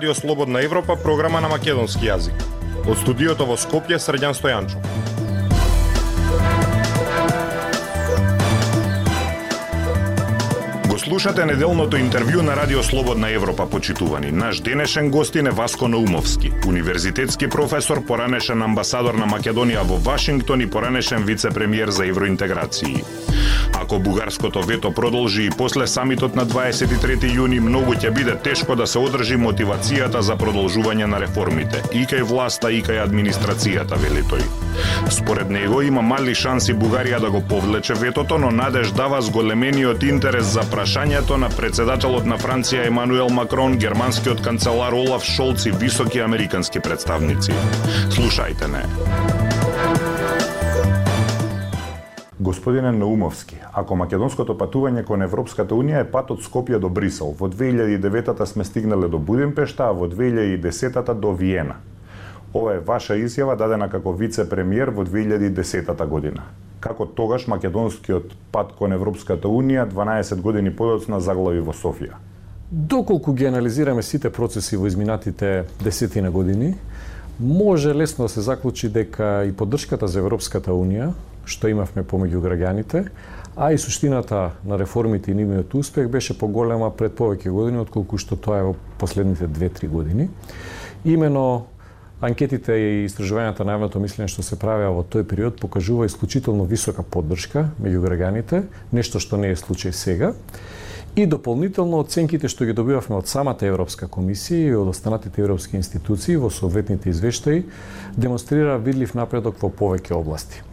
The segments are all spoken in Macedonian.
Радио Слободна Европа, програма на македонски јазик. Од студиото во Скопје, Срđан Стојанчо. Го слушате неделното интервју на Радио Слободна Европа, почитувани. Наш денешен гостин е Васко Наумовски, универзитетски професор, поранешен амбасадор на Македонија во Вашингтон и поранешен вице-премиер за евроинтеграции. Ако бугарското вето продолжи и после самитот на 23 јуни, многу ќе биде тешко да се одржи мотивацијата за продолжување на реформите, и кај власта, и кај администрацијата, вели тој. Според него има мали шанси Бугарија да го повлече ветото, но надеж дава зголемениот интерес за прашањето на председателот на Франција Емануел Макрон, германскиот канцелар Олаф Шолц и високи американски представници. Слушајте не. Господине Наумовски, ако македонското патување кон Европската Унија е пат од Скопје до Брисел, во 2009 сме стигнале до Будимпешта, а во 2010 до Виена. Ова е ваша изјава дадена како вице-премиер во 2010 година. Како тогаш македонскиот пат кон Европската Унија 12 години подоцна заглави во Софија? Доколку ги анализираме сите процеси во изминатите десетина години, може лесно да се заклучи дека и поддршката за Европската Унија што имавме помеѓу граѓаните, а и суштината на реформите и нивниот успех беше поголема пред повеќе години отколку што тоа е во последните 2-3 години. Имено анкетите и истражувањата на јавното мислење што се правеа во тој период покажува исклучително висока поддршка меѓу граѓаните, нешто што не е случај сега. И дополнително оценките што ги добивавме од самата Европска комисија и од останатите европски институции во соодветните извештаи демонстрира видлив напредок во повеќе области.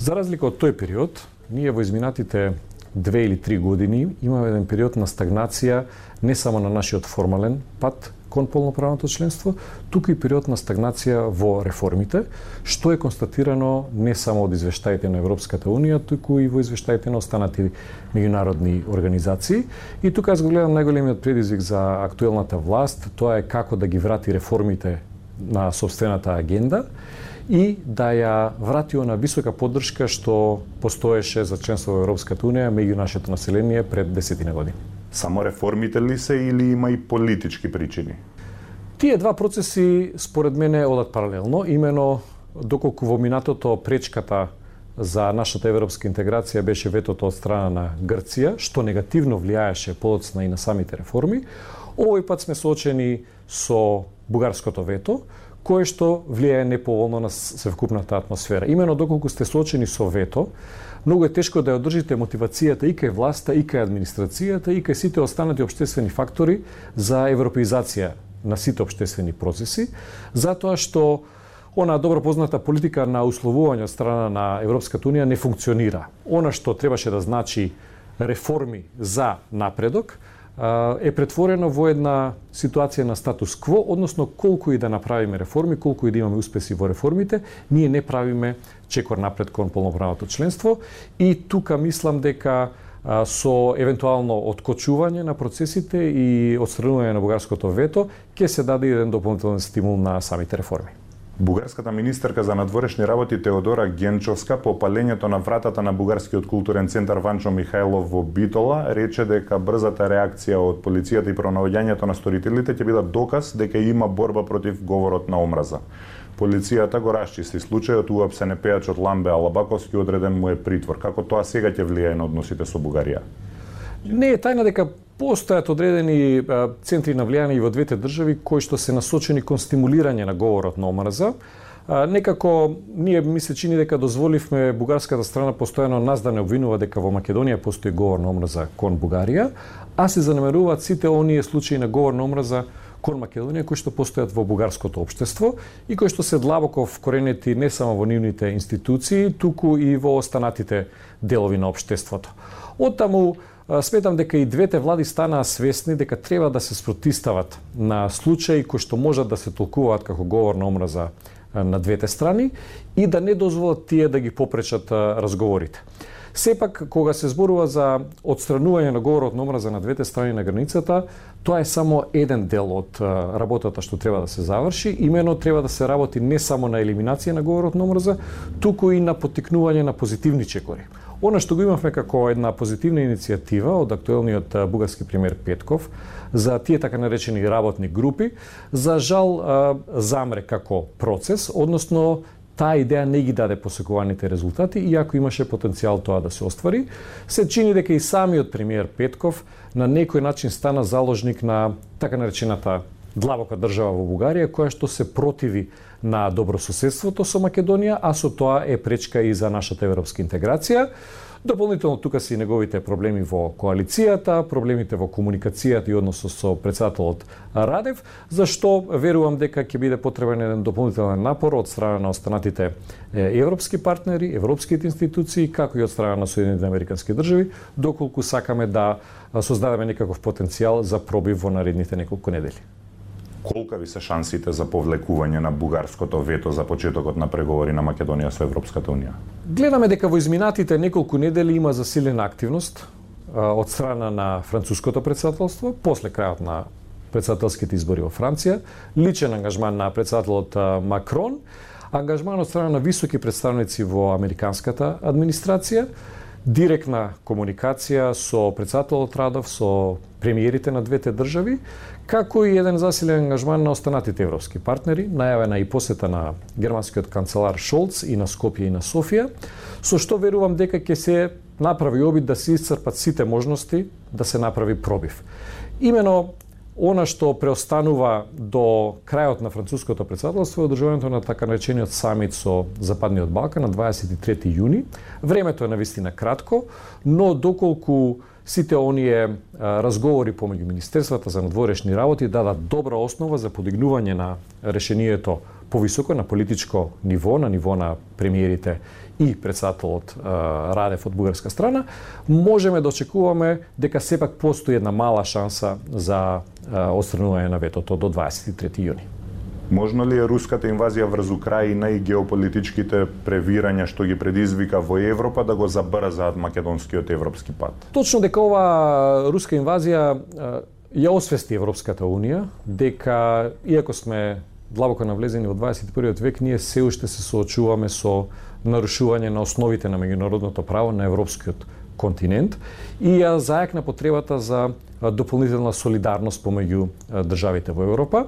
За разлика од тој период, ние во изминатите две или три години имаме еден период на стагнација не само на нашиот формален пат кон полноправното членство, туку и период на стагнација во реформите, што е констатирано не само од извештаите на Европската Унија, туку и во извештаите на останати меѓународни организации. И тука аз го гледам најголемиот предизвик за актуелната власт, тоа е како да ги врати реформите на собствената агенда и да ја врати она висока поддршка што постоеше за членство во Европската Унија меѓу нашето население пред десетина години. Само реформите ли се или има и политички причини? Тие два процеси според мене одат паралелно, имено доколку во минатото пречката за нашата европска интеграција беше ветото од страна на Грција, што негативно влијаеше подоцна и на самите реформи, овој пат сме соочени со бугарското вето, кое што влијае неповолно на совкупната атмосфера. Имено доколку сте соочени со вето, многу е тешко да ја одржите мотивацијата и кај власта, и кај администрацијата, и кај сите останати обштествени фактори за европеизација на сите обштествени процеси, затоа што она добро позната политика на условување од страна на Европската Унија не функционира. Она што требаше да значи реформи за напредок, е претворено во една ситуација на статус кво, односно колку и да направиме реформи, колку и да имаме успеси во реформите, ние не правиме чекор напред кон полноправното членство и тука мислам дека со евентуално откочување на процесите и отстранување на бугарското вето ќе се даде еден дополнителен стимул на самите реформи. Бугарската министерка за надворешни работи Теодора Генчовска по палењето на вратата на Бугарскиот културен центар Ванчо Михајлов во Битола рече дека брзата реакција од полицијата и пронаоѓањето на сторителите ќе бидат доказ дека има борба против говорот на омраза. Полицијата го расчисти случајот, уапсен е пејачот Ламбе Алабаковски одреден му е притвор. Како тоа сега ќе влијае на односите со Бугарија? Не е тајна дека постојат одредени центри на влијание и во двете држави кои што се насочени кон стимулирање на говорот на омраза. Некако ние ми се чини дека дозволивме бугарската страна постојано нас да не обвинува дека во Македонија постои говор на омраза кон Бугарија, а се занемеруваат сите оние случаи на говор на омраза кон Македонија кои што постојат во бугарското општество и кои што се длабоко вкоренети не само во нивните институции, туку и во останатите делови на општеството. Оттаму Сметам дека и двете влади станаа свесни дека треба да се спротистават на случаи кои што можат да се толкуваат како говор на омраза на двете страни и да не дозволат тие да ги попречат разговорите. Сепак, кога се зборува за отстранување на говорот на омраза на двете страни на границата, тоа е само еден дел од работата што треба да се заврши. Имено треба да се работи не само на елиминација на говорот на омраза, туку и на потикнување на позитивни чекори. Она што го имавме како една позитивна иницијатива од актуелниот бугарски премиер Петков за тие така наречени работни групи, за жал замре како процес, односно таа идеја не ги даде посекуваните резултати, иако имаше потенцијал тоа да се оствари. Се чини дека и самиот премиер Петков на некој начин стана заложник на така наречената длабока држава во Бугарија, која што се противи на добрососедството со Македонија, а со тоа е пречка и за нашата европска интеграција. Дополнително тука се и неговите проблеми во коалицијата, проблемите во комуникацијата и односот со председателот Радев, зашто верувам дека ќе биде потребен еден дополнителен напор од страна на останатите европски партнери, европските институции, како и од страна на Соединените Американски држави, доколку сакаме да создадеме некаков потенцијал за пробив во наредните неколку недели колка ви се шансите за повлекување на бугарското вето за почетокот на преговори на Македонија со Европската Унија? Гледаме дека во изминатите неколку недели има засилена активност од страна на француското председателство, после крајот на председателските избори во Франција, личен ангажман на председателот Макрон, ангажман од страна на високи представници во американската администрација, директна комуникација со председателот Радов, со премиерите на двете држави, како и еден засилен ангажман на останатите европски партнери, најавена и посета на германскиот канцелар Шолц и на Скопје и на Софија, со што верувам дека ќе се направи обид да се исцрпат сите можности да се направи пробив. Имено Она што преостанува до крајот на француското председателство е одржувањето на така наречениот самит со Западниот Балкан на 23 јуни. Времето е навистина кратко, но доколку сите оние разговори помеѓу Министерствата за надворешни работи дадат добра основа за подигнување на решението повисоко на политичко ниво, на ниво на премиерите и председателот Радев од бугарска страна, можеме да очекуваме дека сепак постои една мала шанса за отстранување на ветото до 23 јуни. Можно ли е руската инвазија врз Украина и геополитичките превирања што ги предизвика во Европа да го забрзаат македонскиот европски пат? Точно дека ова руска инвазија ја освести Европската Унија дека иако сме длабоко навлезени во 21 век, ние се уште се соочуваме со нарушување на основите на меѓународното право на европскиот континент и ја зајакна потребата за дополнителна солидарност помеѓу државите во Европа.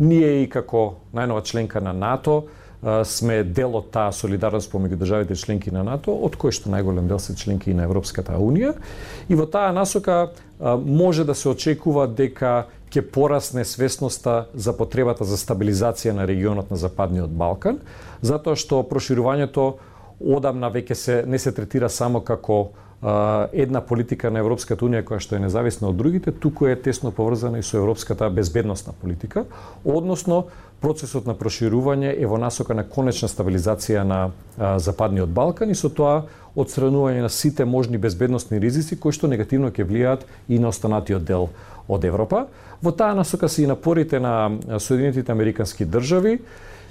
Ние и како најнова членка на НАТО сме дел од таа солидарност помеѓу државите членки на НАТО, од кои што најголем дел се членки и на Европската Унија. И во таа насока може да се очекува дека ќе порасне свесноста за потребата за стабилизација на регионот на Западниот Балкан, затоа што проширувањето одамна веќе се не се третира само како една политика на Европската унија која што е независна од другите, туку е тесно поврзана и со европската безбедносна политика, односно процесот на проширување е во насока на конечна стабилизација на а, Западниот Балкан и со тоа одстранување на сите можни безбедносни ризици кои што негативно ќе влијаат и на останатиот дел од Европа. Во таа насока се и напорите на Соединетите Американски држави,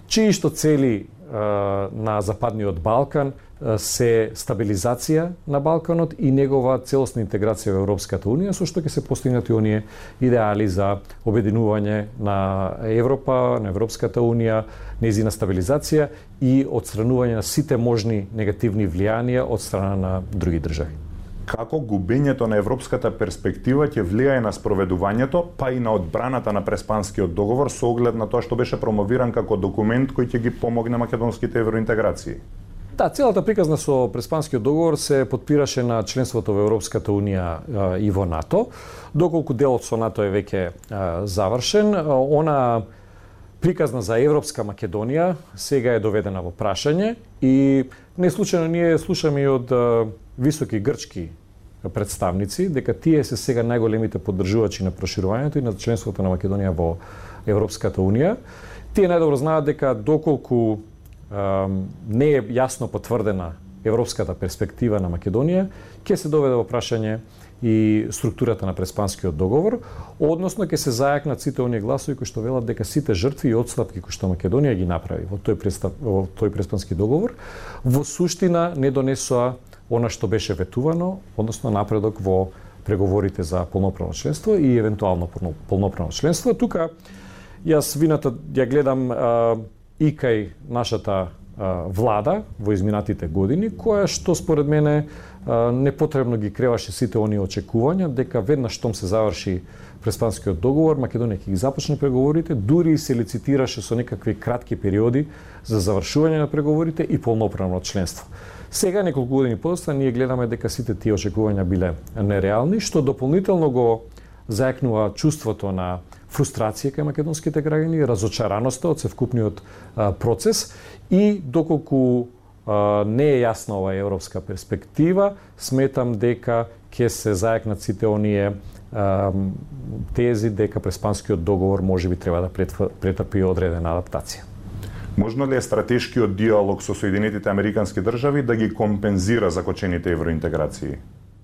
чии што цели на Западниот Балкан се стабилизација на Балканот и негова целосна интеграција во Европската Унија, со што ќе се постигнати оние идеали за обединување на Европа, на Европската Унија, незина стабилизација и одстранување на сите можни негативни влијанија од страна на други држави како губењето на европската перспектива ќе влијае на спроведувањето, па и на одбраната на Преспанскиот договор со оглед на тоа што беше промовиран како документ кој ќе ги помогне македонските евроинтеграции. Да, целата приказна со Преспанскиот договор се подпираше на членството во Европската Унија и во НАТО. Доколку делот со НАТО е веќе завршен, она приказна за Европска Македонија сега е доведена во прашање и не случајно ние слушаме и од високи грчки представници дека тие се сега најголемите поддржувачи на проширувањето и на членството на Македонија во Европската Унија. Тие најдобро знаат дека доколку не е јасно потврдена европската перспектива на Македонија, ќе се доведе во прашање и структурата на Преспанскиот договор, односно ќе се зајакнат сите оние гласови кои што велат дека сите жртви и отстапки кои што Македонија ги направи во тој, престав, во тој Преспански договор, во суштина не донесоа она што беше ветувано, односно напредок во преговорите за полноправно членство и евентуално полноправно членство. Тука јас вината ја гледам а, и кај нашата влада во изминатите години, која што според мене непотребно ги креваше сите оние очекувања дека веднаш штом се заврши преспанскиот договор, Македонија ќе ги започне преговорите, дури и се лицитираше со некакви кратки периоди за завршување на преговорите и полноправно членство. Сега, неколку години подоста, ние гледаме дека сите тие очекувања биле нереални, што дополнително го зајакнува чувството на фрустрација кај македонските граѓани, разочараноста од севкупниот процес и доколку не е јасна оваа европска перспектива, сметам дека ќе се заекнат сите оние тези дека преспанскиот договор може би треба да претрпи одредена адаптација. Можно ли е стратешкиот диалог со Соединетите Американски држави да ги компензира закочените евроинтеграции?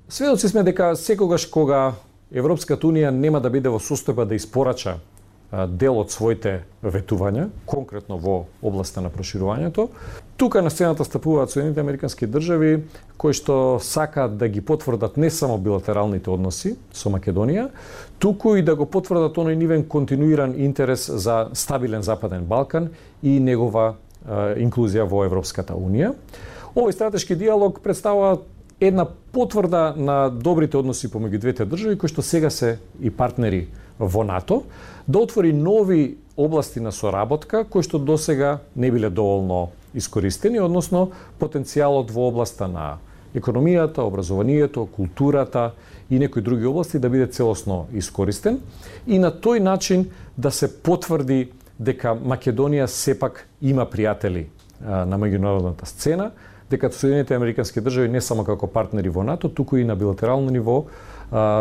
Сведоци сме дека секогаш кога Европската Унија нема да биде во состојба да испорача дел од своите ветувања, конкретно во областа на проширувањето. Тука на сцената стапуваат Соединените Американски држави, кои што сакаат да ги потврдат не само билатералните односи со Македонија, туку и да го потврдат оној нивен континуиран интерес за стабилен Западен Балкан и негова инклузија во Европската Унија. Овој стратешки диалог представува една потврда на добрите односи помеѓу двете држави кои што сега се и партнери во НАТО, да отвори нови области на соработка кои што досега не биле доволно искористени, односно потенцијалот во областа на економијата, образованието, културата и некои други области да биде целосно искористен и на тој начин да се потврди дека Македонија сепак има пријатели на меѓународната сцена, дека Соединените Американски држави не само како партнери во НАТО, туку и на билатерално ниво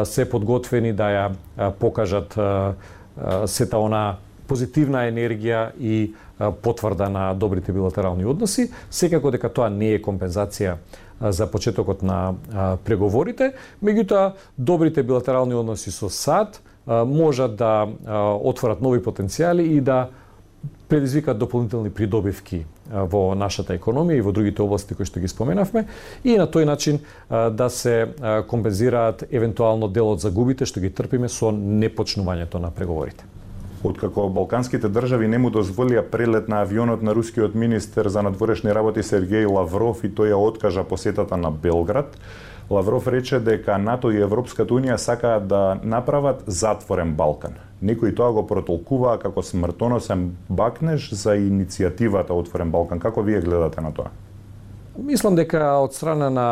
се подготвени да ја покажат сета она позитивна енергија и потврда на добрите билатерални односи, секако дека тоа не е компензација за почетокот на преговорите, меѓутоа добрите билатерални односи со САД можат да отворат нови потенцијали и да предизвика дополнителни придобивки во нашата економија и во другите области кои што ги споменавме и на тој начин да се компензираат евентуално дел од загубите што ги трпиме со непочнувањето на преговорите. Откако балканските држави не му дозволија прелет на авионот на рускиот министер за надворешни работи Сергеј Лавров и тој ја откажа посетата на Белград, Лавров рече дека НАТО и Европската Унија сакаат да направат затворен Балкан. Некои тоа го протолкуваа како смртоносен бакнеж за иницијативата Отворен Балкан. Како вие гледате на тоа? Мислам дека од страна на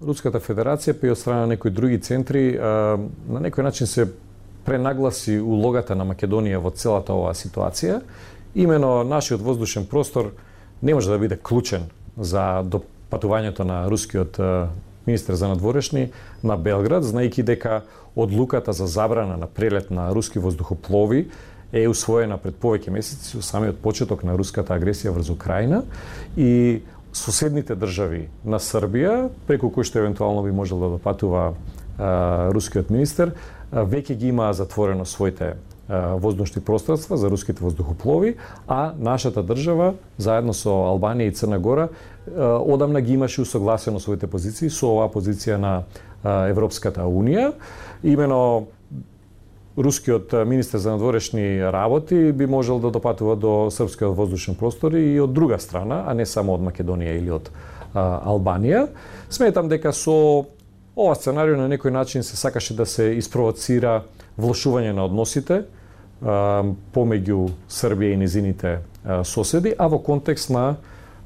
Руската Федерација, па и од страна на некои други центри, на некој начин се пренагласи улогата на Македонија во целата оваа ситуација. Имено нашиот воздушен простор не може да биде клучен за допатувањето на рускиот министер за надворешни на Белград, знаејќи дека одлуката за забрана на прелет на руски воздухоплови е усвоена пред повеќе месеци со самиот почеток на руската агресија врз Украина и соседните држави на Србија, преку кои што евентуално би можел да допатува а, рускиот министер, а, веќе ги има затворено своите воздушни пространства за руските воздухоплови, а нашата држава, заедно со Албанија и Црна Гора, одамна ги имаше усогласено своите позиции со оваа позиција на Европската Унија. Имено рускиот министер за надворешни работи би можел да допатува до српскиот воздушен простор и од друга страна, а не само од Македонија или од а, Албанија. Сметам дека со ова сценарио на некој начин се сакаше да се испровоцира влошување на односите помеѓу Србија и низините соседи, а во контекст на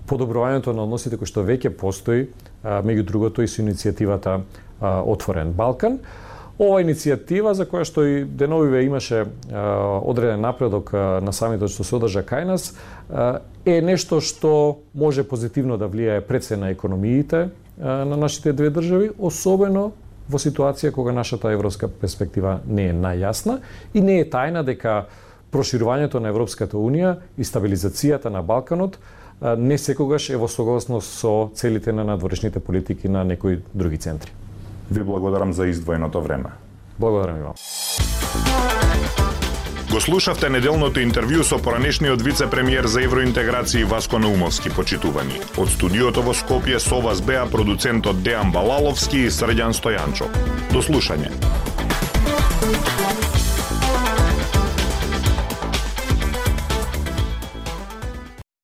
подобрувањето на односите кои што веќе постои меѓу другото и со иницијативата Отворен Балкан. Ова иницијатива за која што и деновиве имаше одреден напредок на самитот што се одржа кај нас е нешто што може позитивно да влијае пред се на економиите на нашите две држави, особено во ситуација кога нашата европска перспектива не е најјасна и не е тајна дека проширувањето на Европската Унија и стабилизацијата на Балканот не секогаш е во согласност со целите на надворешните политики на некои други центри. Ви благодарам за издвоеното време. Благодарам и вам. Го слушавте неделното интервју со поранешниот вице-премиер за евроинтеграција Васко Наумовски, почитувани. Од студиото во Скопје со вас беа продуцентот Дејан Балаловски и Срđан Стојанчо. До слушање.